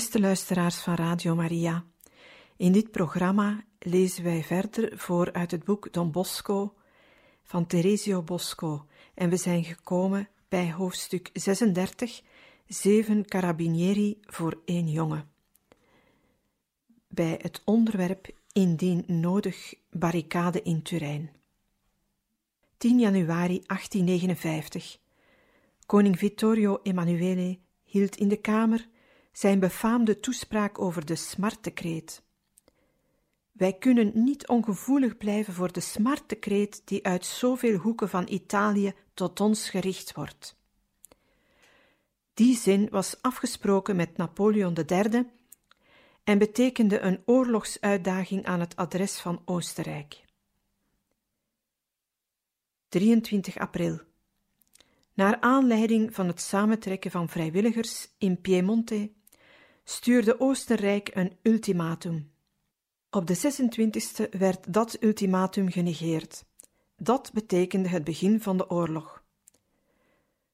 Beste luisteraars van Radio Maria, in dit programma lezen wij verder voor uit het boek Don Bosco van Teresio Bosco en we zijn gekomen bij hoofdstuk 36, Zeven carabinieri voor één jongen. Bij het onderwerp Indien nodig barricade in Turijn. 10 januari 1859. Koning Vittorio Emanuele hield in de Kamer zijn befaamde toespraak over de smartekreet. Wij kunnen niet ongevoelig blijven voor de smartekreet die uit zoveel hoeken van Italië tot ons gericht wordt. Die zin was afgesproken met Napoleon III en betekende een oorlogsuitdaging aan het adres van Oostenrijk. 23 april. Naar aanleiding van het samentrekken van vrijwilligers in Piemonte stuurde Oostenrijk een ultimatum. Op de 26e werd dat ultimatum genegeerd. Dat betekende het begin van de oorlog.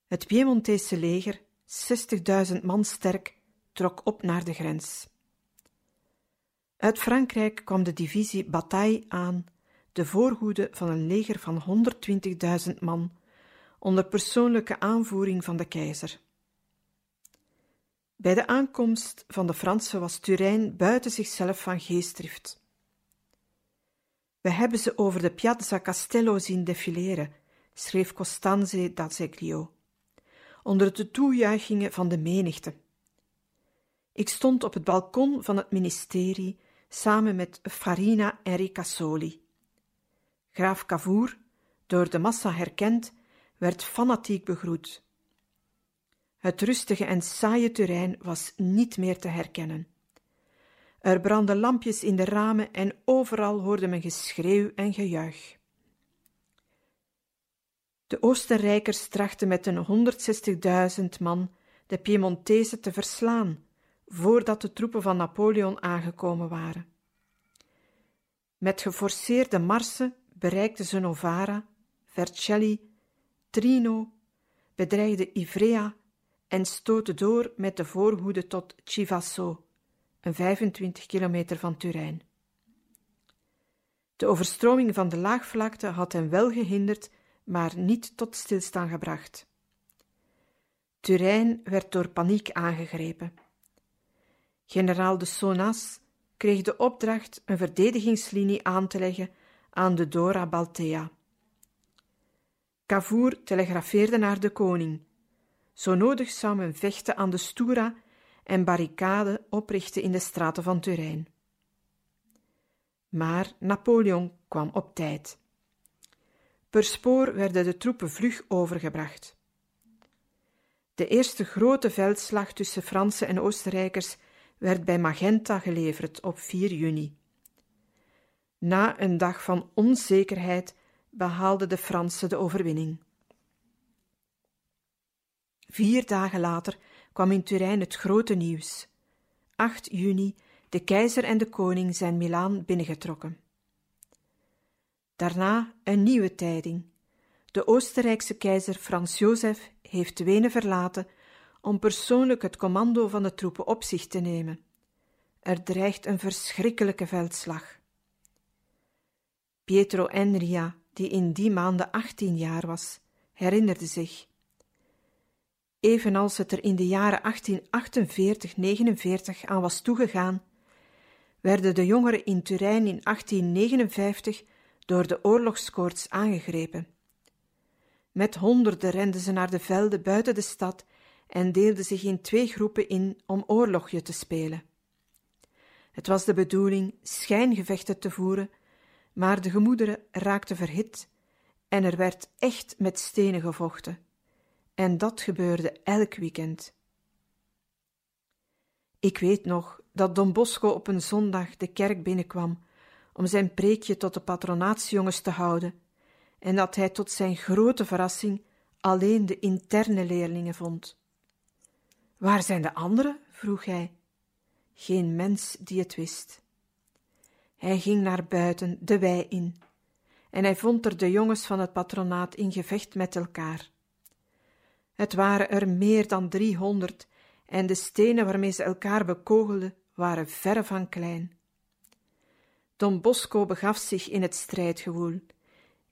Het Piemontese leger, 60.000 man sterk, trok op naar de grens. Uit Frankrijk kwam de divisie Bataille aan, de voorhoede van een leger van 120.000 man, onder persoonlijke aanvoering van de keizer. Bij de aankomst van de Fransen was Turijn buiten zichzelf van geestdrift. We hebben ze over de Piazza Castello zien defileren, schreef Costanze d'Azeglio, onder de toejuichingen van de menigte. Ik stond op het balkon van het ministerie samen met Farina en Ricasoli. Graaf Cavour, door de massa herkend, werd fanatiek begroet. Het rustige en saaie terrein was niet meer te herkennen. Er brandden lampjes in de ramen en overal hoorde men geschreeuw en gejuich. De Oostenrijkers trachten met een 160.000 man de Piemontezen te verslaan, voordat de troepen van Napoleon aangekomen waren. Met geforceerde marsen bereikten ze Novara, Vercelli, Trino, bedreigden Ivrea en stootte door met de voorhoede tot Chivasso, een 25 kilometer van Turijn. De overstroming van de laagvlakte had hen wel gehinderd, maar niet tot stilstaan gebracht. Turijn werd door paniek aangegrepen. Generaal de Sonas kreeg de opdracht een verdedigingslinie aan te leggen aan de Dora Baltea. Cavour telegrafeerde naar de koning zo nodig zou men vechten aan de Stura en barricade oprichten in de straten van Turijn. Maar Napoleon kwam op tijd. Per spoor werden de troepen vlug overgebracht. De eerste grote veldslag tussen Fransen en Oostenrijkers werd bij Magenta geleverd op 4 juni. Na een dag van onzekerheid behaalden de Fransen de overwinning. Vier dagen later kwam in Turijn het grote nieuws. 8 juni, de keizer en de koning zijn Milaan binnengetrokken. Daarna een nieuwe tijding. De Oostenrijkse keizer Frans Jozef heeft Wenen verlaten om persoonlijk het commando van de troepen op zich te nemen. Er dreigt een verschrikkelijke veldslag. Pietro Enria, die in die maanden 18 jaar was, herinnerde zich evenals het er in de jaren 1848-49 aan was toegegaan, werden de jongeren in Turijn in 1859 door de oorlogskoorts aangegrepen. Met honderden renden ze naar de velden buiten de stad en deelden zich in twee groepen in om oorlogje te spelen. Het was de bedoeling schijngevechten te voeren, maar de gemoederen raakten verhit en er werd echt met stenen gevochten. En dat gebeurde elk weekend. Ik weet nog dat Don Bosco op een zondag de kerk binnenkwam om zijn preekje tot de patronaatsjongens te houden, en dat hij tot zijn grote verrassing alleen de interne leerlingen vond. Waar zijn de anderen? vroeg hij. Geen mens die het wist. Hij ging naar buiten, de wei in, en hij vond er de jongens van het patronaat in gevecht met elkaar. Het waren er meer dan driehonderd, en de stenen waarmee ze elkaar bekogelden waren verre van klein. Don Bosco begaf zich in het strijdgewoel.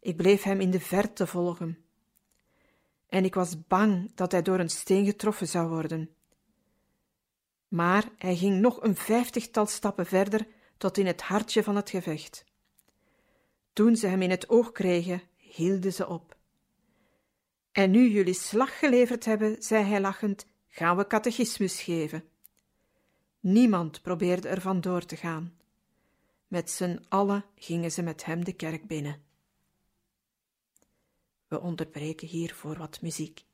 Ik bleef hem in de verte volgen. En ik was bang dat hij door een steen getroffen zou worden. Maar hij ging nog een vijftigtal stappen verder tot in het hartje van het gevecht. Toen ze hem in het oog kregen, hielden ze op. En nu jullie slag geleverd hebben, zei hij lachend, gaan we catechismus geven. Niemand probeerde er van door te gaan. Met z'n allen gingen ze met hem de kerk binnen. We onderbreken hier voor wat muziek.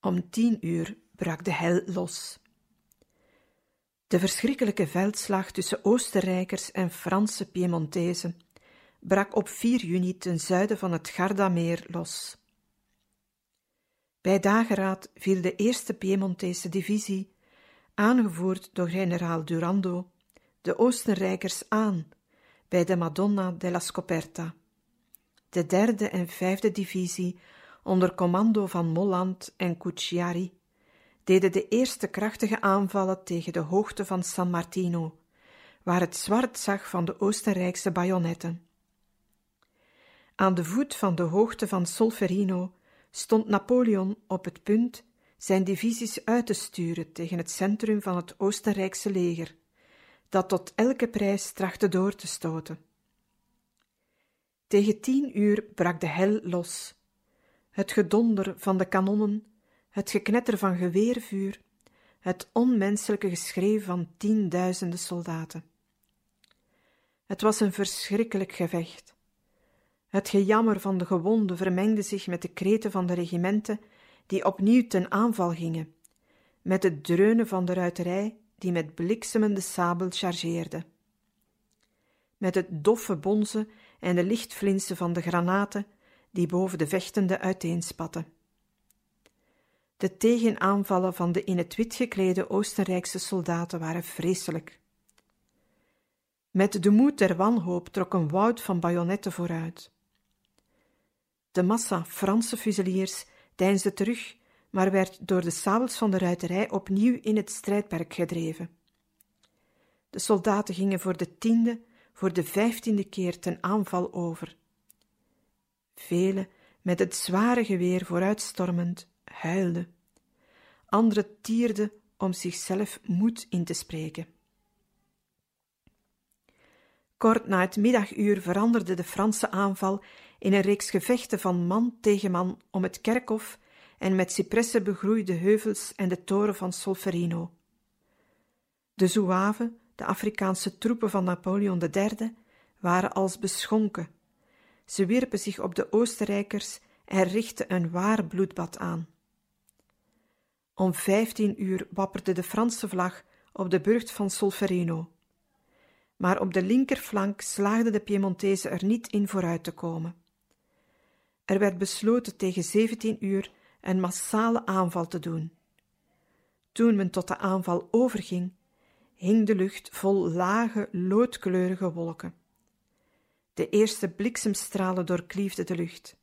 Om tien uur brak de hel los. De verschrikkelijke veldslag tussen Oostenrijkers en Franse Piemontezen brak op 4 juni ten zuiden van het Gardameer los. Bij dageraad viel de eerste Piemontese divisie, aangevoerd door generaal Durando, de Oostenrijkers aan bij de Madonna della Scoperta. De derde en vijfde divisie, onder commando van Molland en Cucciari, deden de eerste krachtige aanvallen tegen de hoogte van San Martino, waar het zwart zag van de Oostenrijkse bajonetten. Aan de voet van de hoogte van Solferino stond Napoleon op het punt zijn divisies uit te sturen tegen het centrum van het Oostenrijkse leger, dat tot elke prijs trachtte door te stoten. Tegen tien uur brak de hel los. Het gedonder van de kanonnen, het geknetter van geweervuur, het onmenselijke geschreeuw van tienduizenden soldaten. Het was een verschrikkelijk gevecht. Het gejammer van de gewonden vermengde zich met de kreten van de regimenten die opnieuw ten aanval gingen, met het dreunen van de ruiterij die met bliksemende sabel chargeerde. Met het doffe bonzen en de lichtflinsen van de granaten die boven de vechtenden uiteenspatten. De tegenaanvallen van de in het wit geklede Oostenrijkse soldaten waren vreselijk. Met de moed der wanhoop trok een woud van bajonetten vooruit. De massa Franse fuseliers deinsde terug, maar werd door de sabels van de ruiterij opnieuw in het strijdperk gedreven. De soldaten gingen voor de tiende, voor de vijftiende keer ten aanval over. Velen, met het zware geweer vooruitstormend, huilden. Anderen tierden om zichzelf moed in te spreken. Kort na het middaguur veranderde de Franse aanval in een reeks gevechten van man tegen man om het kerkhof en met cipressen begroeide heuvels en de toren van Solferino. De Zouaven, de Afrikaanse troepen van Napoleon III, waren als beschonken. Ze wierpen zich op de Oostenrijkers en richtten een waar bloedbad aan. Om vijftien uur wapperde de Franse vlag op de burcht van Solferino. Maar op de linkerflank slaagden de Piemontezen er niet in vooruit te komen. Er werd besloten tegen 17 uur een massale aanval te doen. Toen men tot de aanval overging, hing de lucht vol lage, loodkleurige wolken. De eerste bliksemstralen doorkliefden de lucht.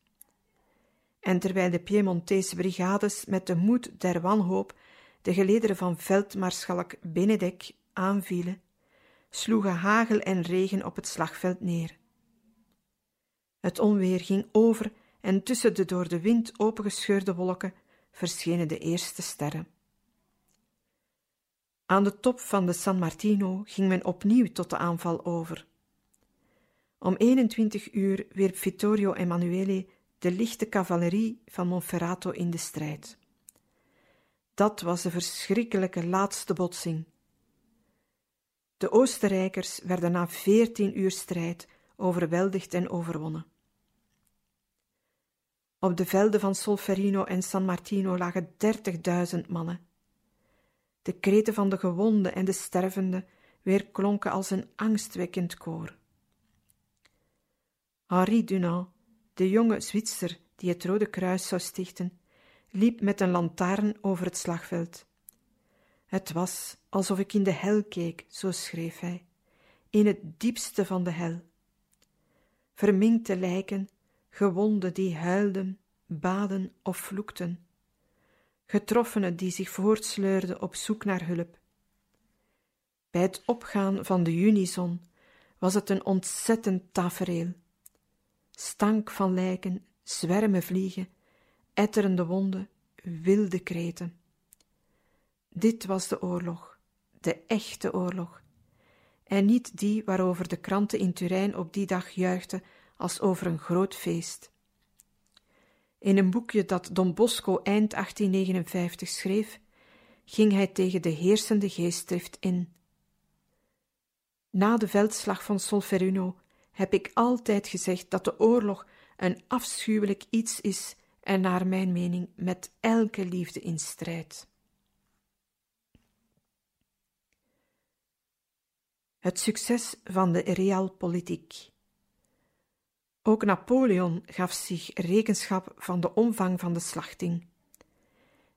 En terwijl de Piemontese brigades met de moed der wanhoop de gelederen van veldmaarschalk Benedek aanvielen, sloegen hagel en regen op het slagveld neer. Het onweer ging over en tussen de door de wind opengescheurde wolken verschenen de eerste sterren. Aan de top van de San Martino ging men opnieuw tot de aanval over. Om 21 uur wierp Vittorio Emanuele de lichte cavalerie van Monferrato in de strijd. Dat was de verschrikkelijke laatste botsing. De Oostenrijkers werden na veertien uur strijd overweldigd en overwonnen. Op de velden van Solferino en San Martino lagen dertigduizend mannen. De kreten van de gewonden en de stervenden weerklonken als een angstwekkend koor. Henri Dunant, de jonge Zwitser die het Rode Kruis zou stichten, liep met een lantaarn over het slagveld. Het was alsof ik in de hel keek, zo schreef hij, in het diepste van de hel. Verminkte lijken gewonden die huilden, baden of vloekten, getroffenen die zich voortsleurden op zoek naar hulp. Bij het opgaan van de junizon was het een ontzettend tafereel. Stank van lijken, zwermen vliegen, etterende wonden, wilde kreten. Dit was de oorlog, de echte oorlog, en niet die waarover de kranten in Turijn op die dag juichten als over een groot feest. In een boekje dat Don Bosco eind 1859 schreef, ging hij tegen de heersende geestdrift in. Na de veldslag van Solferino heb ik altijd gezegd dat de oorlog een afschuwelijk iets is en naar mijn mening met elke liefde in strijd. Het succes van de realpolitiek. Ook Napoleon gaf zich rekenschap van de omvang van de slachting.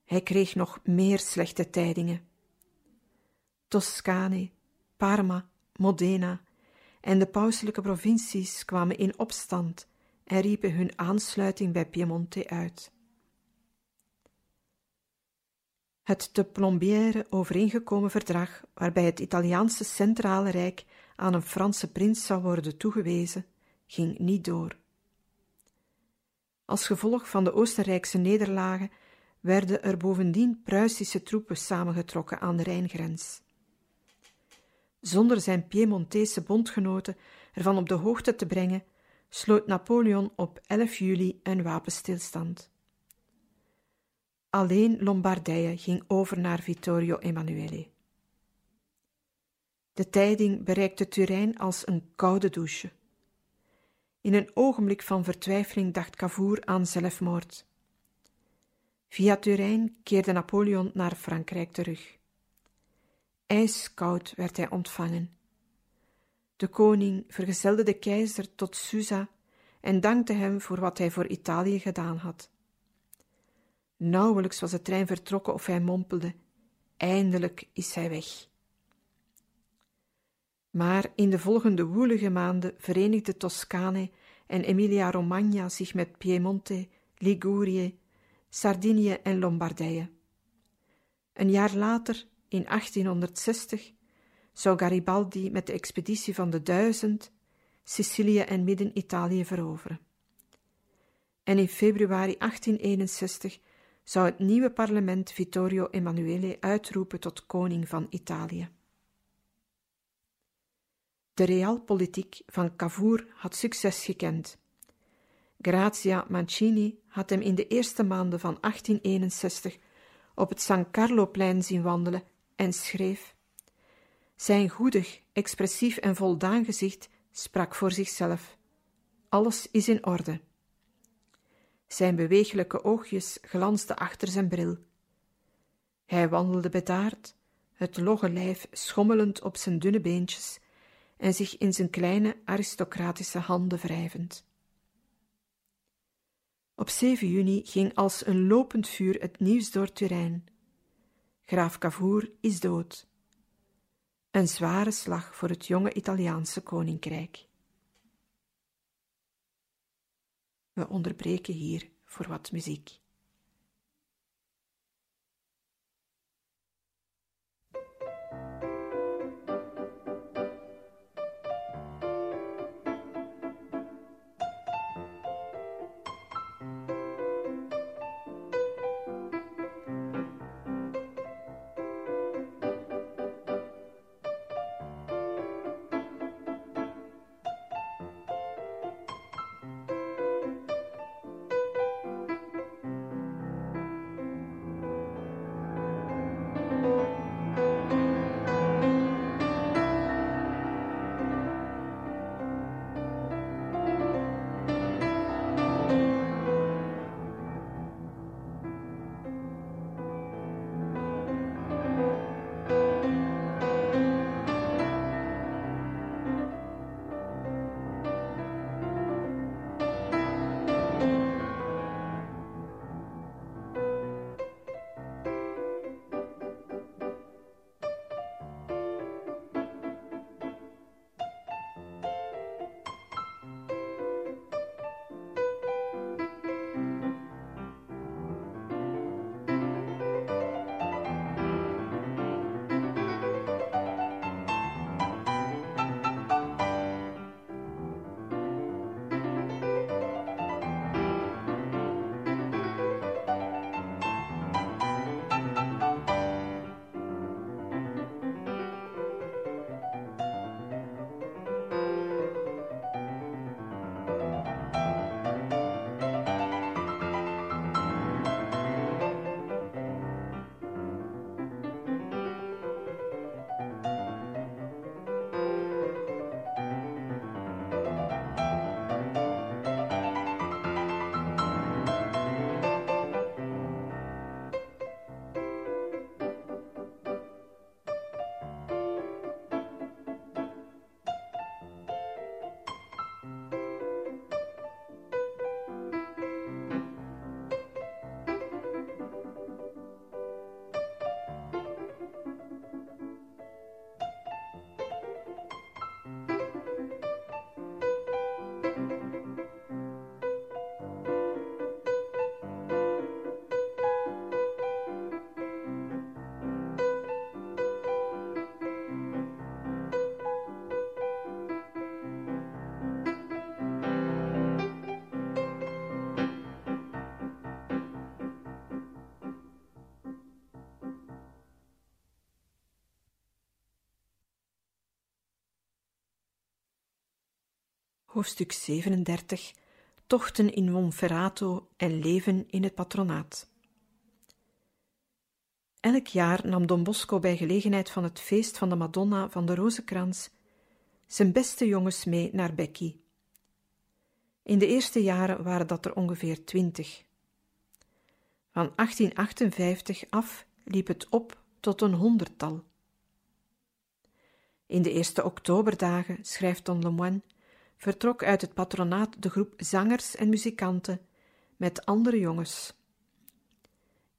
Hij kreeg nog meer slechte tijdingen. Toscane, Parma, Modena en de pauselijke provincies kwamen in opstand en riepen hun aansluiting bij Piemonte uit. Het te Plombière overeengekomen verdrag, waarbij het Italiaanse Centrale Rijk aan een Franse prins zou worden toegewezen, ging niet door. Als gevolg van de Oostenrijkse nederlagen werden er bovendien Pruisische troepen samengetrokken aan de Rijngrens. Zonder zijn Piemontese bondgenoten ervan op de hoogte te brengen, sloot Napoleon op 11 juli een wapenstilstand. Alleen Lombardije ging over naar Vittorio Emanuele. De tijding bereikte Turijn als een koude douche. In een ogenblik van vertwijfeling dacht Cavour aan zelfmoord. Via Turijn keerde Napoleon naar Frankrijk terug. Ijskoud werd hij ontvangen. De koning vergezelde de keizer tot Susa en dankte hem voor wat hij voor Italië gedaan had. Nauwelijks was de trein vertrokken of hij mompelde: Eindelijk is hij weg. Maar in de volgende woelige maanden verenigde Toscane en Emilia-Romagna zich met Piemonte, Ligurië, Sardinië en Lombardije. Een jaar later, in 1860, zou Garibaldi met de expeditie van de Duizend Sicilië en Midden-Italië veroveren. En in februari 1861 zou het nieuwe parlement Vittorio Emanuele uitroepen tot koning van Italië. De realpolitiek van Cavour had succes gekend. Grazia Mancini had hem in de eerste maanden van 1861 op het San Carloplein zien wandelen en schreef: Zijn goedig, expressief en voldaan gezicht sprak voor zichzelf. Alles is in orde. Zijn bewegelijke oogjes glansden achter zijn bril. Hij wandelde bedaard, het logge lijf schommelend op zijn dunne beentjes en zich in zijn kleine aristocratische handen wrijvend. Op 7 juni ging als een lopend vuur het nieuws door Turijn. Graaf Cavour is dood. Een zware slag voor het jonge Italiaanse koninkrijk. We onderbreken hier voor wat muziek. Hoofdstuk 37 Tochten in Monferrato en leven in het patronaat. Elk jaar nam Don Bosco bij gelegenheid van het feest van de Madonna van de Rozenkrans zijn beste jongens mee naar Becky. In de eerste jaren waren dat er ongeveer twintig. Van 1858 af liep het op tot een honderdtal. In de eerste oktoberdagen, schrijft Don Lemoine, vertrok uit het patronaat de groep zangers en muzikanten met andere jongens.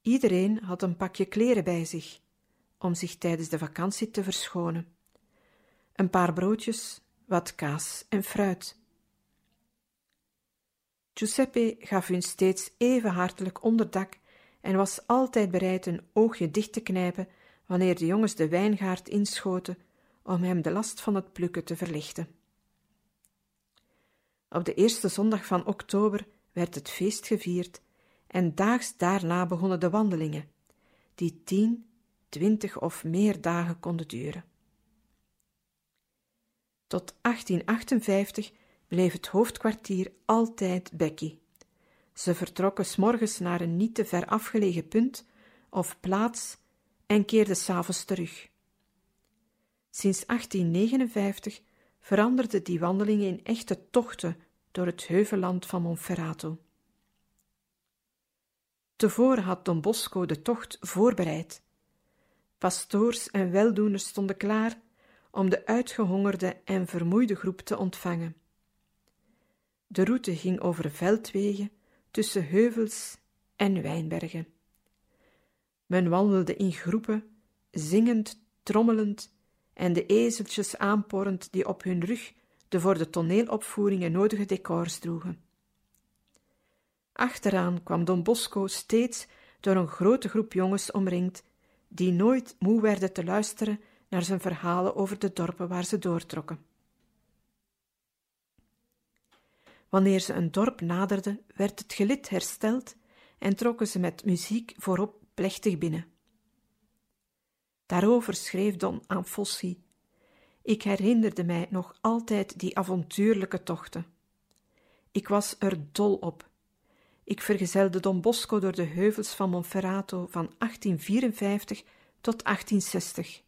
Iedereen had een pakje kleren bij zich, om zich tijdens de vakantie te verschonen. Een paar broodjes, wat kaas en fruit. Giuseppe gaf hun steeds even hartelijk onderdak en was altijd bereid een oogje dicht te knijpen wanneer de jongens de wijngaard inschoten om hem de last van het plukken te verlichten. Op de eerste zondag van oktober werd het feest gevierd en daags daarna begonnen de wandelingen, die tien, twintig of meer dagen konden duren. Tot 1858 bleef het hoofdkwartier altijd Becky. Ze vertrokken s'morgens naar een niet te ver afgelegen punt of plaats en keerden s'avonds terug. Sinds 1859 veranderde die wandelingen in echte tochten door het heuvelland van Monferrato. Tevoren had Don Bosco de tocht voorbereid. Pastoors en weldoeners stonden klaar om de uitgehongerde en vermoeide groep te ontvangen. De route ging over veldwegen tussen heuvels en wijnbergen. Men wandelde in groepen, zingend, trommelend en de ezeltjes aanporrend die op hun rug de voor de toneelopvoeringen nodige decors droegen. Achteraan kwam Don Bosco steeds door een grote groep jongens omringd, die nooit moe werden te luisteren naar zijn verhalen over de dorpen waar ze doortrokken. Wanneer ze een dorp naderden, werd het gelid hersteld en trokken ze met muziek voorop plechtig binnen. Daarover schreef Don Anfossi ik herinnerde mij nog altijd die avontuurlijke tochten. Ik was er dol op. Ik vergezelde Don Bosco door de heuvels van Monferrato van 1854 tot 1860.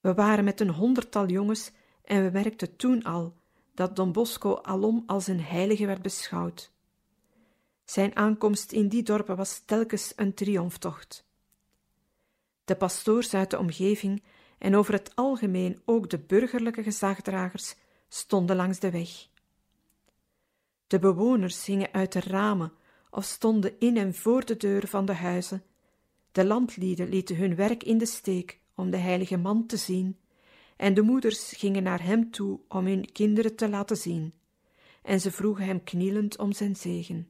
We waren met een honderdtal jongens en we merkten toen al dat Don Bosco alom als een heilige werd beschouwd. Zijn aankomst in die dorpen was telkens een triomftocht. De pastoors uit de omgeving en over het algemeen ook de burgerlijke gezagdragers stonden langs de weg. De bewoners hingen uit de ramen of stonden in en voor de deur van de huizen. De landlieden lieten hun werk in de steek om de heilige man te zien, en de moeders gingen naar hem toe om hun kinderen te laten zien, en ze vroegen hem knielend om zijn zegen.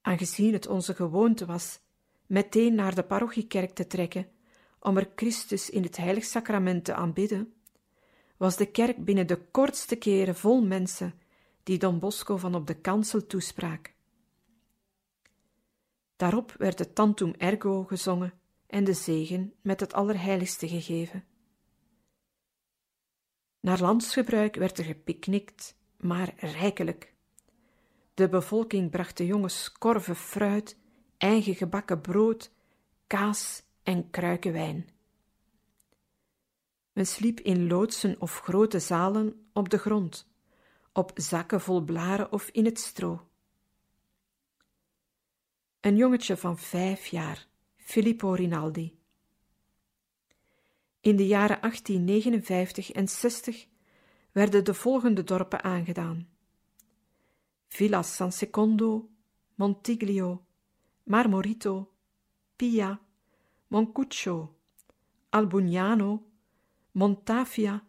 Aangezien het onze gewoonte was meteen naar de parochiekerk te trekken om er Christus in het heilig sacrament te aanbidden, was de kerk binnen de kortste keren vol mensen die Don Bosco van op de kansel toesprak. Daarop werd het Tantum Ergo gezongen en de zegen met het Allerheiligste gegeven. Naar landsgebruik werd er gepiknikt, maar rijkelijk. De bevolking bracht de jongens korven fruit, eigen gebakken brood, kaas en kruiken wijn. Men sliep in loodsen of grote zalen op de grond, op zakken vol blaren of in het stro. Een jongetje van vijf jaar, Filippo Rinaldi. In de jaren 1859 en 60 werden de volgende dorpen aangedaan: Villa San Secondo, Montiglio, Marmorito, Pia, Moncuccio, Albugnano, Montafia,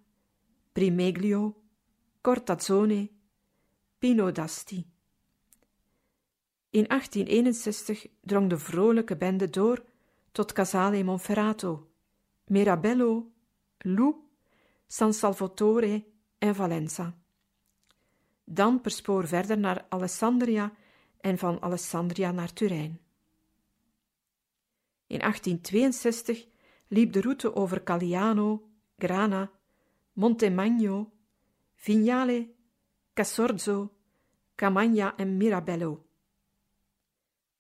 Primeglio, Cortazzone, Pino d'Asti. In 1861 drong de vrolijke bende door tot Casale Monferrato, Mirabello, Lou, San Salvatore en Valenza. Dan per spoor verder naar Alessandria en van Alessandria naar Turijn. In 1862 liep de route over Caliano, Grana, Montemagno, Vignale, Casorzo, Camagna en Mirabello.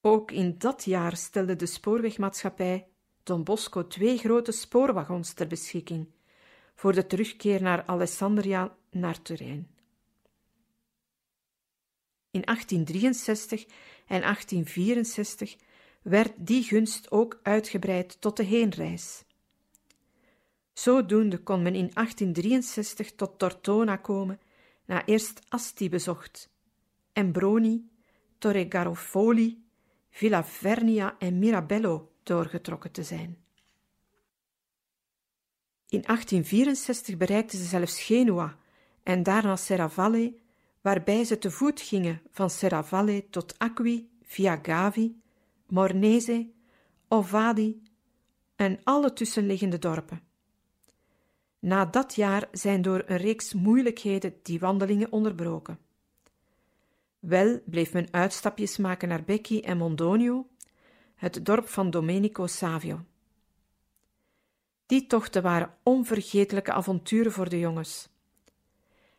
Ook in dat jaar stelde de spoorwegmaatschappij Don Bosco twee grote spoorwagons ter beschikking voor de terugkeer naar Alessandria naar Turijn. In 1863 en 1864 werd die gunst ook uitgebreid tot de heenreis. Zodoende kon men in 1863 tot Tortona komen, na eerst Asti bezocht, en Broni, Torre Garofoli, Villa Vernia en Mirabello doorgetrokken te zijn. In 1864 bereikten ze zelfs Genua en daarna Serravalle, waarbij ze te voet gingen van Serravalle tot Acqui via Gavi, Mornese, Ovadi en alle tussenliggende dorpen. Na dat jaar zijn door een reeks moeilijkheden die wandelingen onderbroken. Wel bleef men uitstapjes maken naar Becchi en Mondonio, het dorp van Domenico Savio. Die tochten waren onvergetelijke avonturen voor de jongens.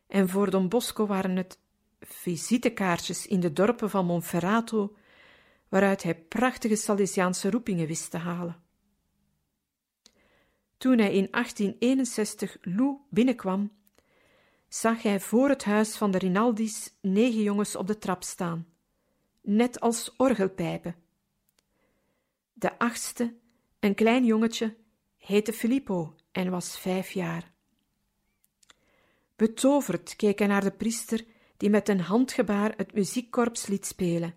En voor Don Bosco waren het visitekaartjes in de dorpen van Monferrato, waaruit hij prachtige Salesiaanse roepingen wist te halen. Toen hij in 1861 Lou binnenkwam, zag hij voor het huis van de Rinaldi's negen jongens op de trap staan, net als orgelpijpen. De achtste, een klein jongetje, heette Filippo en was vijf jaar. Betoverd keek hij naar de priester die met een handgebaar het muziekkorps liet spelen.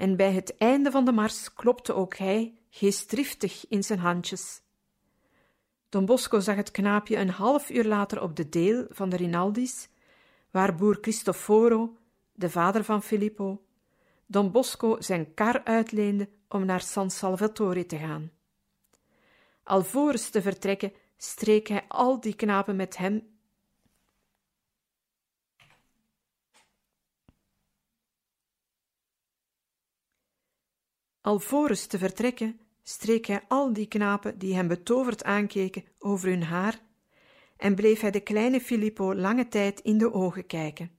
En bij het einde van de mars klopte ook hij geestdriftig in zijn handjes. Don Bosco zag het knaapje een half uur later op de deel van de Rinaldi's, waar boer Cristoforo, de vader van Filippo, Don Bosco zijn kar uitleende om naar San Salvatore te gaan. Alvorens te vertrekken streek hij al die knapen met hem Alvorens te vertrekken streek hij al die knapen die hem betoverd aankeken over hun haar en bleef hij de kleine Filippo lange tijd in de ogen kijken.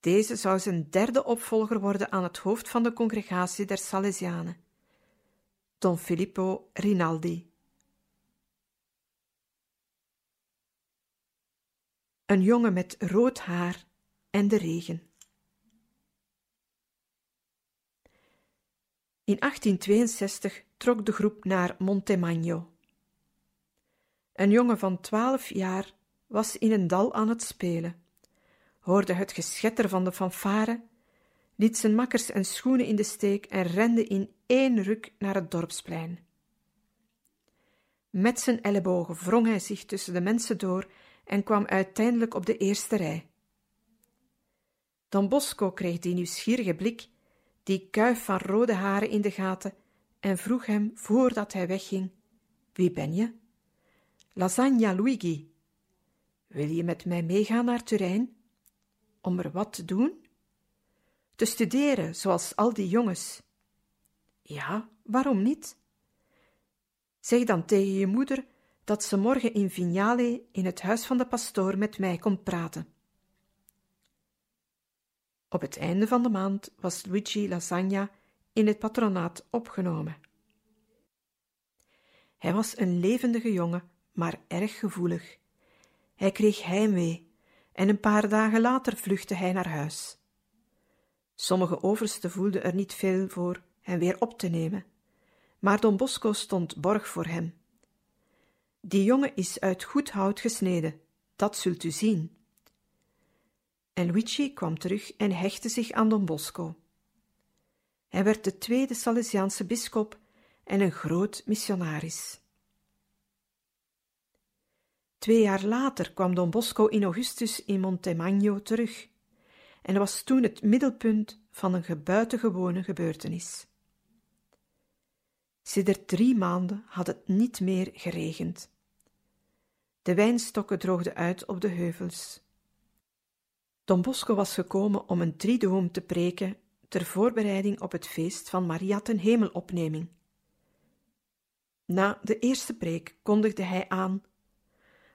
Deze zou zijn derde opvolger worden aan het hoofd van de congregatie der Salesianen, Don Filippo Rinaldi. Een jongen met rood haar en de regen. In 1862 trok de groep naar Montemagno. Een jongen van twaalf jaar was in een dal aan het spelen, hoorde het geschetter van de fanfare, liet zijn makkers en schoenen in de steek en rende in één ruk naar het dorpsplein. Met zijn ellebogen wrong hij zich tussen de mensen door en kwam uiteindelijk op de eerste rij. Don Bosco kreeg die nieuwsgierige blik die kuif van rode haren in de gaten en vroeg hem voordat hij wegging: Wie ben je? Lasagna Luigi. Wil je met mij meegaan naar Turijn? Om er wat te doen? Te studeren, zoals al die jongens. Ja, waarom niet? Zeg dan tegen je moeder dat ze morgen in Vignale in het huis van de pastoor met mij komt praten. Op het einde van de maand was Luigi Lasagna in het patronaat opgenomen. Hij was een levendige jongen, maar erg gevoelig. Hij kreeg heimwee en een paar dagen later vluchtte hij naar huis. Sommige oversten voelden er niet veel voor hem weer op te nemen, maar Don Bosco stond borg voor hem. Die jongen is uit goed hout gesneden, dat zult u zien en Luigi kwam terug en hechtte zich aan Don Bosco. Hij werd de tweede Salesiaanse bisschop en een groot missionaris. Twee jaar later kwam Don Bosco in Augustus in Montemagno terug en was toen het middelpunt van een buitengewone gebeurtenis. Sedert drie maanden had het niet meer geregend. De wijnstokken droogden uit op de heuvels. Don Bosco was gekomen om een triduum te preken ter voorbereiding op het feest van Maria ten Hemelopneming. Na de eerste preek kondigde hij aan: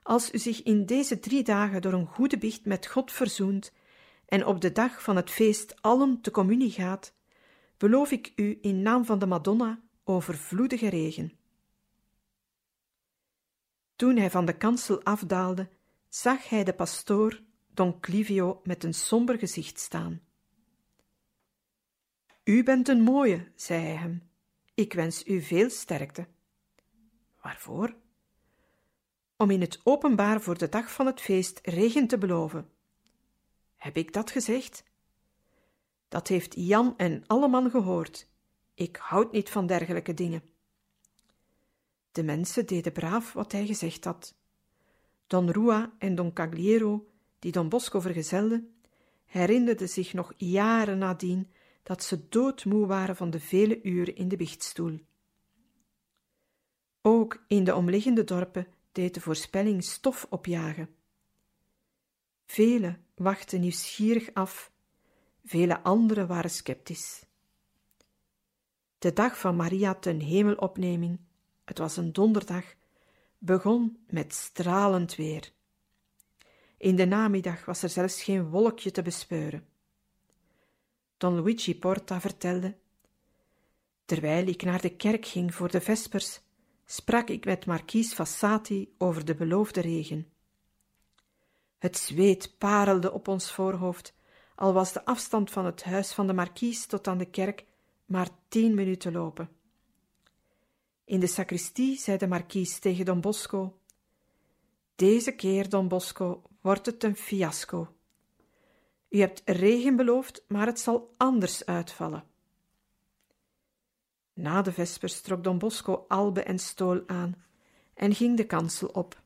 als u zich in deze drie dagen door een goede biecht met God verzoent en op de dag van het feest allen te communie gaat, beloof ik u in naam van de Madonna overvloedige regen. Toen hij van de kansel afdaalde, zag hij de pastoor Don Clivio met een somber gezicht staan. U bent een mooie, zei hij hem. Ik wens u veel sterkte. Waarvoor? Om in het openbaar voor de dag van het feest regen te beloven. Heb ik dat gezegd? Dat heeft Jan en alle man gehoord. Ik houd niet van dergelijke dingen. De mensen deden braaf wat hij gezegd had. Don Rua en Don Cagliero, die Don Bosco vergezelden, herinnerden zich nog jaren nadien dat ze doodmoe waren van de vele uren in de biechtstoel. Ook in de omliggende dorpen deed de voorspelling stof opjagen. Velen wachten nieuwsgierig af, vele anderen waren sceptisch. De dag van Maria ten hemelopneming, het was een donderdag, begon met stralend weer. In de namiddag was er zelfs geen wolkje te bespeuren. Don Luigi Porta vertelde: Terwijl ik naar de kerk ging voor de vespers, sprak ik met markies Fassati over de beloofde regen. Het zweet parelde op ons voorhoofd, al was de afstand van het huis van de markies tot aan de kerk maar tien minuten lopen. In de sacristie zei de markies tegen Don Bosco: Deze keer, Don Bosco, wordt het een fiasco. U hebt regen beloofd, maar het zal anders uitvallen. Na de vespers trok Don Bosco albe en stool aan en ging de kansel op.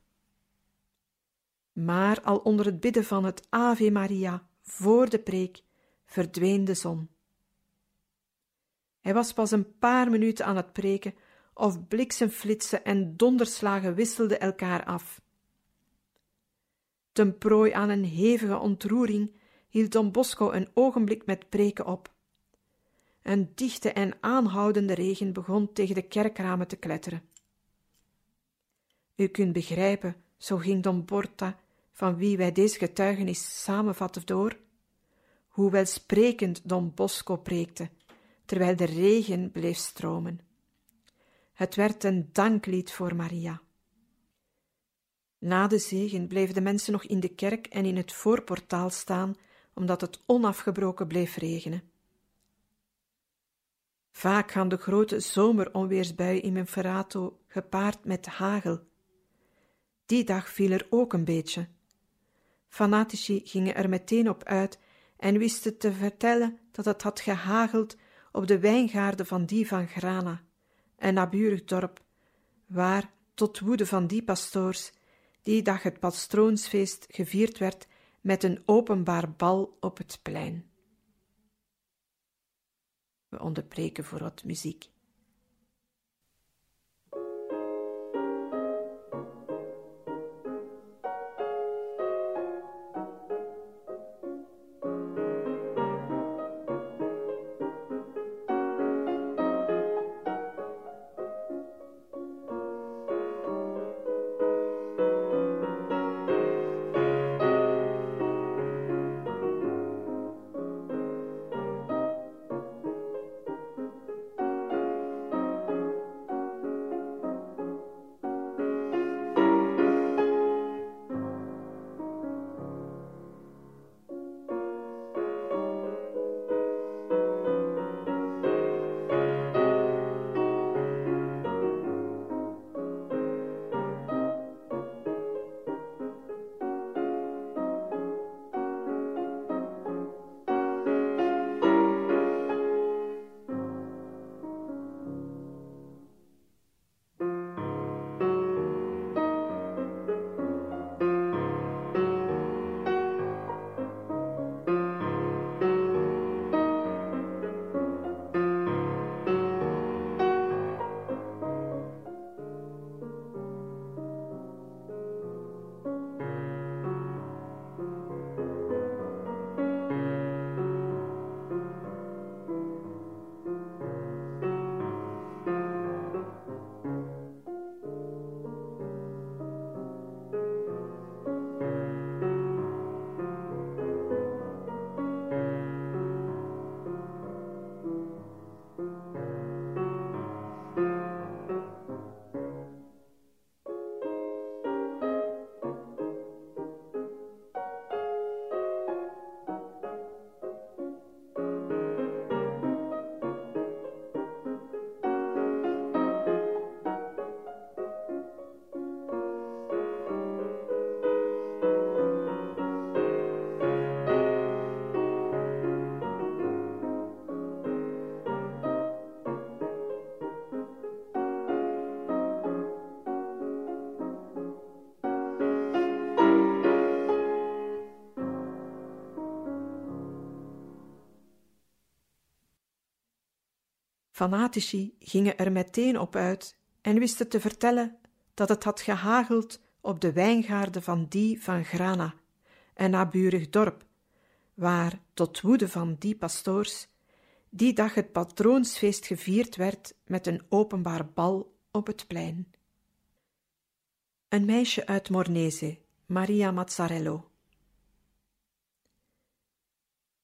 Maar al onder het bidden van het Ave Maria voor de preek verdween de zon. Hij was pas een paar minuten aan het preken of bliksemflitsen en donderslagen wisselden elkaar af. Ten prooi aan een hevige ontroering hield Don Bosco een ogenblik met preken op. Een dichte en aanhoudende regen begon tegen de kerkramen te kletteren. U kunt begrijpen, zo ging Don Porta, van wie wij deze getuigenis samenvatten door, hoe welsprekend Don Bosco preekte, terwijl de regen bleef stromen. Het werd een danklied voor Maria. Na de zegen bleven de mensen nog in de kerk en in het voorportaal staan, omdat het onafgebroken bleef regenen. Vaak gaan de grote zomeronweersbuien in Monferrato gepaard met hagel. Die dag viel er ook een beetje. Fanatici gingen er meteen op uit en wisten te vertellen dat het had gehageld op de wijngaarden van die van Grana, een naburig dorp, waar, tot woede van die pastoors, die dag het patroonsfeest gevierd werd met een openbaar bal op het plein. We onderbreken voor wat muziek. Fanatici gingen er meteen op uit en wisten te vertellen dat het had gehageld op de wijngaarden van die van Grana, een naburig dorp, waar, tot woede van die pastoors, die dag het patroonsfeest gevierd werd met een openbaar bal op het plein. Een meisje uit Mornese, Maria Mazzarello.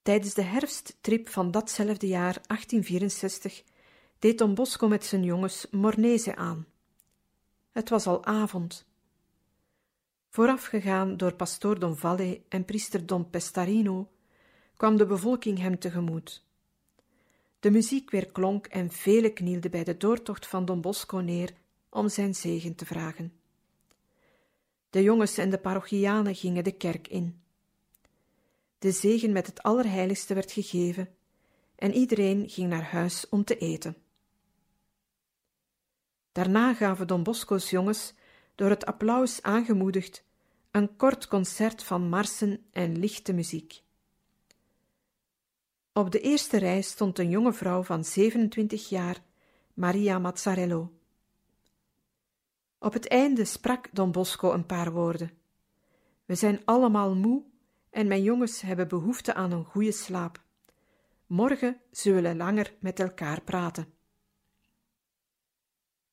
Tijdens de herfsttrip van datzelfde jaar 1864 deed Don Bosco met zijn jongens Mornese aan. Het was al avond. Voorafgegaan door pastoor Don Valle en priester Don Pestarino kwam de bevolking hem tegemoet. De muziek weer klonk en velen knielden bij de doortocht van Don Bosco neer om zijn zegen te vragen. De jongens en de parochianen gingen de kerk in. De zegen met het Allerheiligste werd gegeven en iedereen ging naar huis om te eten. Daarna gaven Don Bosco's jongens, door het applaus aangemoedigd, een kort concert van marsen en lichte muziek. Op de eerste rij stond een jonge vrouw van 27 jaar, Maria Mazzarello. Op het einde sprak Don Bosco een paar woorden. We zijn allemaal moe en mijn jongens hebben behoefte aan een goede slaap. Morgen zullen langer met elkaar praten.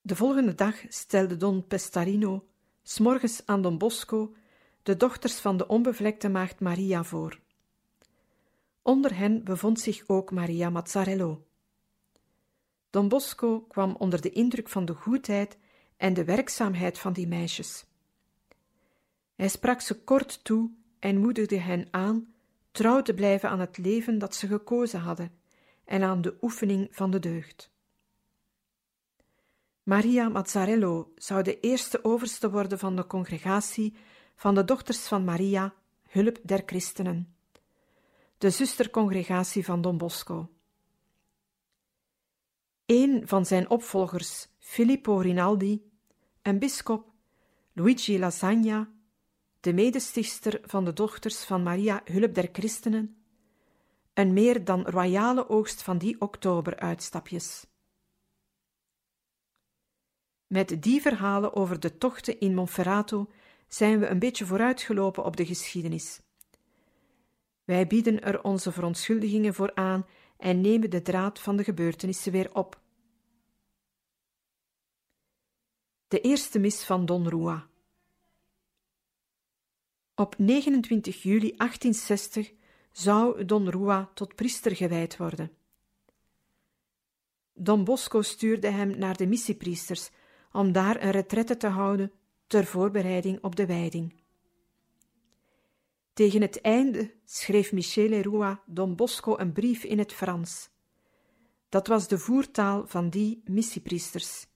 De volgende dag stelde Don Pestarino s'morgens aan Don Bosco de dochters van de onbevlekte maagd Maria voor. Onder hen bevond zich ook Maria Mazzarello. Don Bosco kwam onder de indruk van de goedheid en de werkzaamheid van die meisjes. Hij sprak ze kort toe en moedigde hen aan trouw te blijven aan het leven dat ze gekozen hadden en aan de oefening van de deugd. Maria Mazzarello zou de eerste overste worden van de congregatie van de dochters van Maria, hulp der christenen, de zustercongregatie van Don Bosco. Een van zijn opvolgers, Filippo Rinaldi, een bisschop, Luigi Lasagna, de medestichter van de dochters van Maria, hulp der christenen, een meer dan royale oogst van die oktoberuitstapjes. Met die verhalen over de tochten in Monferrato zijn we een beetje vooruitgelopen op de geschiedenis. Wij bieden er onze verontschuldigingen voor aan en nemen de draad van de gebeurtenissen weer op. De eerste mis van Don Rua. Op 29 juli 1860 zou Don Rua tot priester gewijd worden. Don Bosco stuurde hem naar de missiepriesters om daar een retraite te houden ter voorbereiding op de wijding. Tegen het einde schreef Michele Rua Don Bosco een brief in het Frans. Dat was de voertaal van die missiepriesters.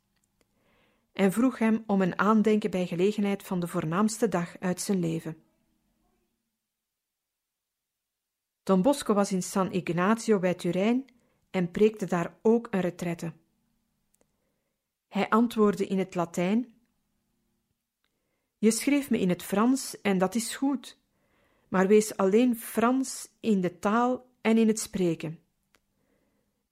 En vroeg hem om een aandenken bij gelegenheid van de voornaamste dag uit zijn leven. Don Bosco was in San Ignazio bij Turijn en preekte daar ook een retraite. Hij antwoordde in het Latijn: Je schreef me in het Frans en dat is goed, maar wees alleen Frans in de taal en in het spreken.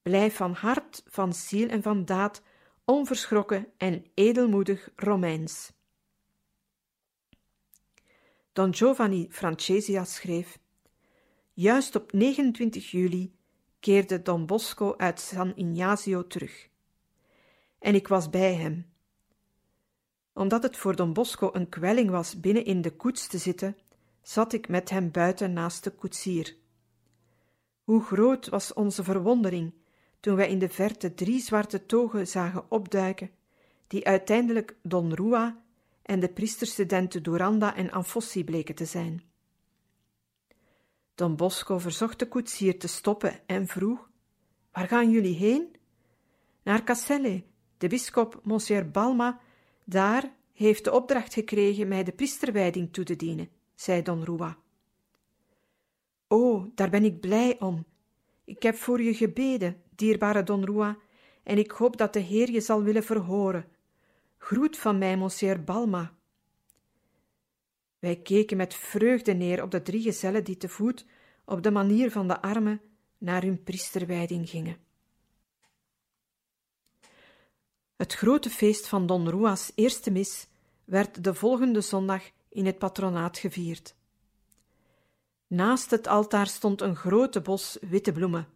Blijf van hart, van ziel en van daad onverschrokken en edelmoedig Romeins. Don Giovanni Francesia schreef: Juist op 29 juli keerde Don Bosco uit San Ignazio terug en ik was bij hem. Omdat het voor Don Bosco een kwelling was binnen in de koets te zitten, zat ik met hem buiten naast de koetsier. Hoe groot was onze verwondering toen wij in de verte drie zwarte togen zagen opduiken, die uiteindelijk Don Rua en de priesterstudenten Duranda en Anfossi bleken te zijn. Don Bosco verzocht de koetsier te stoppen en vroeg: Waar gaan jullie heen? Naar Casselle, de bisschop Monsieur Balma daar heeft de opdracht gekregen mij de priesterwijding toe te dienen, zei Don Rua. O, daar ben ik blij om. Ik heb voor je gebeden, dierbare Don Rua, en ik hoop dat de Heer je zal willen verhoren. Groet van mij, Monsieur Balma. Wij keken met vreugde neer op de drie gezellen die te voet, op de manier van de armen, naar hun priesterwijding gingen. Het grote feest van Don Rua's eerste mis werd de volgende zondag in het patronaat gevierd. Naast het altaar stond een grote bos witte bloemen.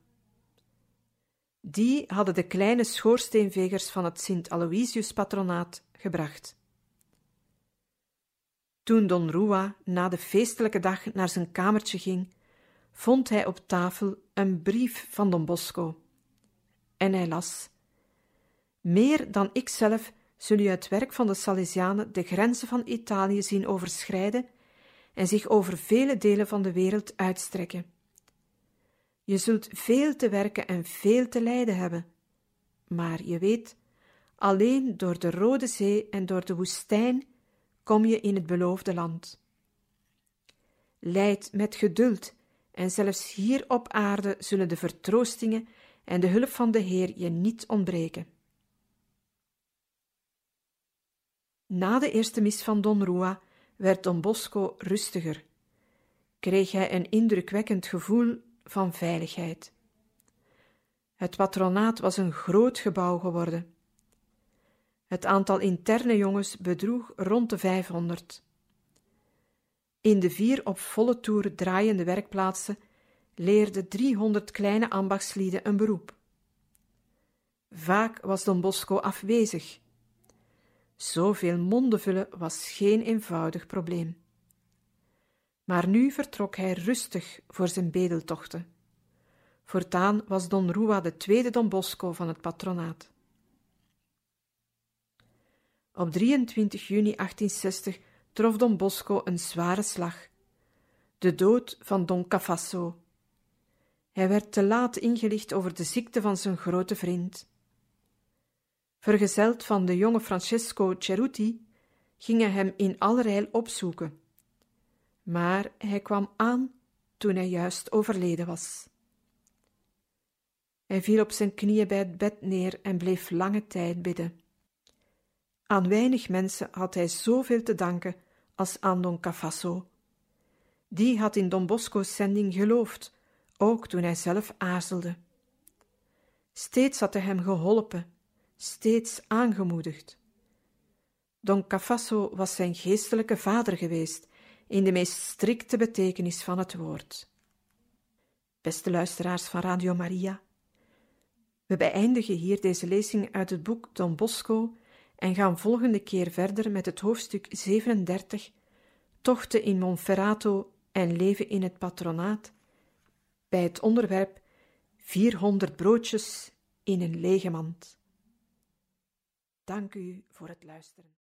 Die hadden de kleine schoorsteenvegers van het Sint Aloysius patronaat gebracht. Toen Don Rua na de feestelijke dag naar zijn kamertje ging, vond hij op tafel een brief van Don Bosco. En hij las: Meer dan ikzelf zul je het werk van de Salesianen de grenzen van Italië zien overschrijden en zich over vele delen van de wereld uitstrekken. Je zult veel te werken en veel te lijden hebben. Maar je weet, alleen door de Rode Zee en door de woestijn kom je in het beloofde land. Leid met geduld, en zelfs hier op aarde zullen de vertroostingen en de hulp van de Heer je niet ontbreken. Na de eerste mis van Don Rua werd Don Bosco rustiger, kreeg hij een indrukwekkend gevoel van veiligheid. Het patronaat was een groot gebouw geworden. Het aantal interne jongens bedroeg rond de 500. In de vier op volle toer draaiende werkplaatsen leerden 300 kleine ambachtslieden een beroep. Vaak was Don Bosco afwezig. Zoveel monden vullen was geen eenvoudig probleem. Maar nu vertrok hij rustig voor zijn bedeltochten. Voortaan was Don Rua de tweede Don Bosco van het patronaat. Op 23 juni 1860 trof Don Bosco een zware slag. De dood van Don Cafasso. Hij werd te laat ingelicht over de ziekte van zijn grote vriend. Vergezeld van de jonge Francesco Ceruti ging hij hem in allerijl opzoeken. Maar hij kwam aan toen hij juist overleden was. Hij viel op zijn knieën bij het bed neer en bleef lange tijd bidden. Aan weinig mensen had hij zoveel te danken als aan Don Cafasso. Die had in Don Bosco's zending geloofd, ook toen hij zelf aarzelde. Steeds had hij hem geholpen, steeds aangemoedigd. Don Cafasso was zijn geestelijke vader geweest, in de meest strikte betekenis van het woord. Beste luisteraars van Radio Maria, we beëindigen hier deze lezing uit het boek Don Bosco en gaan volgende keer verder met het hoofdstuk 37, Tochten in Monferrato en leven in het patronaat, bij het onderwerp 400 broodjes in een lege mand. Dank u voor het luisteren.